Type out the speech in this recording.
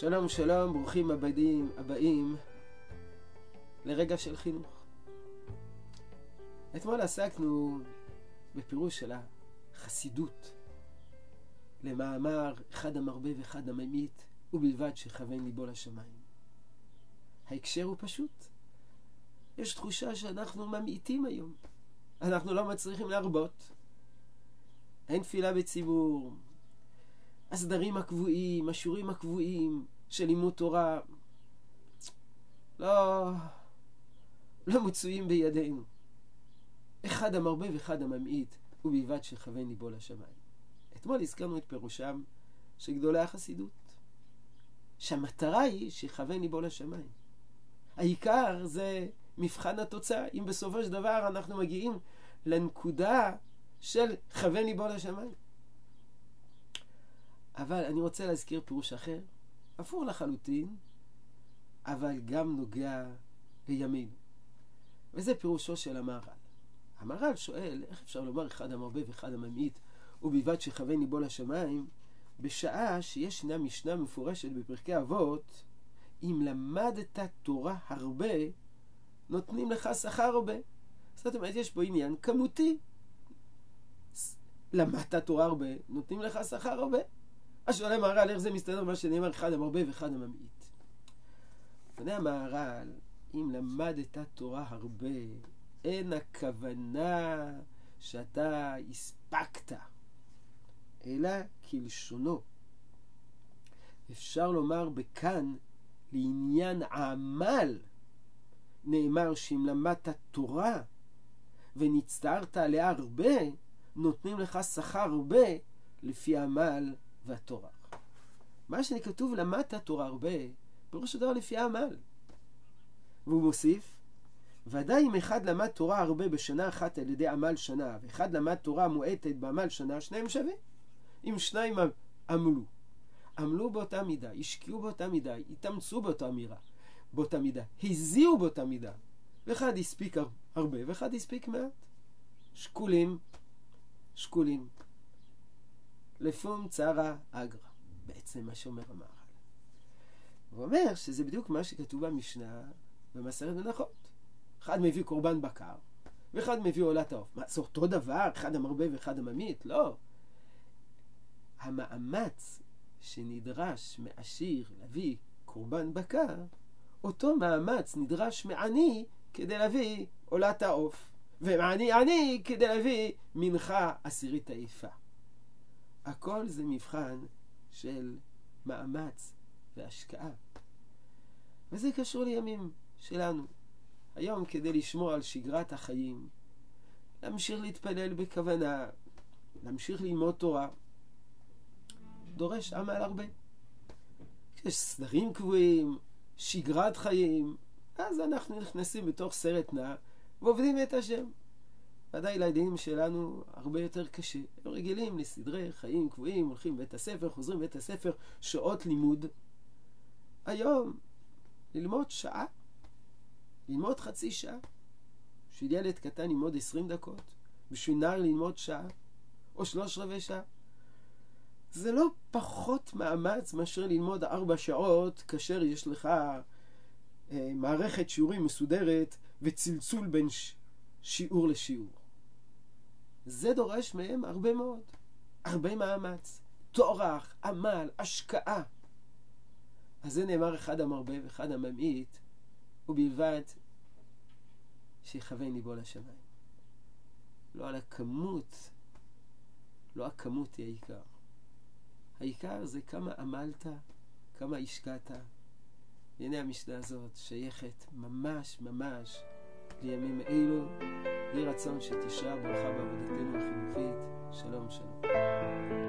שלום שלום, ברוכים הבאים, הבאים לרגע של חינוך. אתמול עסקנו בפירוש של החסידות למאמר אחד המרבה ואחד הממית, ובלבד שכוון ליבו לשמיים. ההקשר הוא פשוט. יש תחושה שאנחנו ממעיטים היום. אנחנו לא מצליחים להרבות. אין תפילה בציבור, הסדרים הקבועים, השיעורים הקבועים של לימוד תורה, לא, לא מצויים בידינו. אחד המרבה ואחד הממעיט, ובלבד שכוון ליבו לשמיים. אתמול הזכרנו את פירושם של גדולי החסידות, שהמטרה היא שכוון ליבו לשמיים. העיקר זה מבחן התוצאה. אם בסופו של דבר אנחנו מגיעים לנקודה של כוון ליבו לשמיים. אבל אני רוצה להזכיר פירוש אחר, הפוך לחלוטין, אבל גם נוגע לימינו. וזה פירושו של המהר"ל. המהר"ל שואל, איך אפשר לומר אחד המרבה ואחד הממעיט, ובלבד שכוון ליבו לשמיים, בשעה שישנה משנה מפורשת בפרקי אבות, אם למדת תורה הרבה, נותנים לך שכר הרבה. זאת אומרת, יש פה עניין כמותי. למדת תורה הרבה, נותנים לך שכר הרבה. השאלה המהר"ל, איך זה מסתדר מה שנאמר אחד המרבה ואחד הממעיט. עונה המהר"ל, אם למדת תורה הרבה, אין הכוונה שאתה הספקת, אלא כלשונו. אפשר לומר בכאן, לעניין העמל, נאמר שאם למדת תורה ונצטערת עליה הרבה, נותנים לך שכר הרבה לפי העמל והתורה. מה שכתוב למדת תורה הרבה, פירוש הדבר לפי העמל. והוא מוסיף, ודאי אם אחד למד תורה הרבה בשנה אחת על ידי עמל שנה, ואחד למד תורה מועטת בעמל שנה, שניהם שווים. אם שניים עמלו, עמלו באותה מידה, השקיעו באותה מידה, התאמצו באותה מירה, באותה מידה, הזיעו באותה מידה, ואחד הספיק הרבה ואחד הספיק מעט. שקולים, שקולים. לפום צרה אגרא, בעצם מה שאומר המהר"ל. הוא אומר שזה בדיוק מה שכתוב במשנה במסרת מנחות. אחד מביא קורבן בקר, ואחד מביא עולת העוף. מה, זה אותו דבר? אחד המרבה ואחד הממית? לא. המאמץ שנדרש מעשיר להביא קורבן בקר, אותו מאמץ נדרש מעני כדי להביא עולת העוף, ומעני עני כדי להביא מנחה עשירית היפה. הכל זה מבחן של מאמץ והשקעה. וזה קשור לימים שלנו. היום כדי לשמור על שגרת החיים, להמשיך להתפלל בכוונה, להמשיך ללמוד תורה, דורש עמל הרבה. יש סדרים קבועים, שגרת חיים, אז אנחנו נכנסים בתוך סרט נע ועובדים את השם. ודאי לילדים שלנו הרבה יותר קשה. הם רגילים לסדרי חיים קבועים, הולכים לבית הספר, חוזרים לבית הספר, שעות לימוד. היום, ללמוד שעה, ללמוד חצי שעה. בשביל ילד קטן ללמוד עשרים דקות, בשביל נער ללמוד שעה, או שלוש רבעי שעה. זה לא פחות מאמץ מאשר ללמוד ארבע שעות כאשר יש לך אה, מערכת שיעורים מסודרת וצלצול בין ש... שיעור לשיעור. זה דורש מהם הרבה מאוד, הרבה מאמץ, טורח, עמל, השקעה. אז זה נאמר אחד המרבה ואחד הממעיט, ובלבד שיכוון ליבו לשמיים. לא על הכמות, לא הכמות היא העיקר. העיקר זה כמה עמלת, כמה השקעת. והנה המשנה הזאת שייכת ממש ממש לימים אלו. יהי רצון שתשרה ברכה בעבודתנו החינוכית. שלום שלום.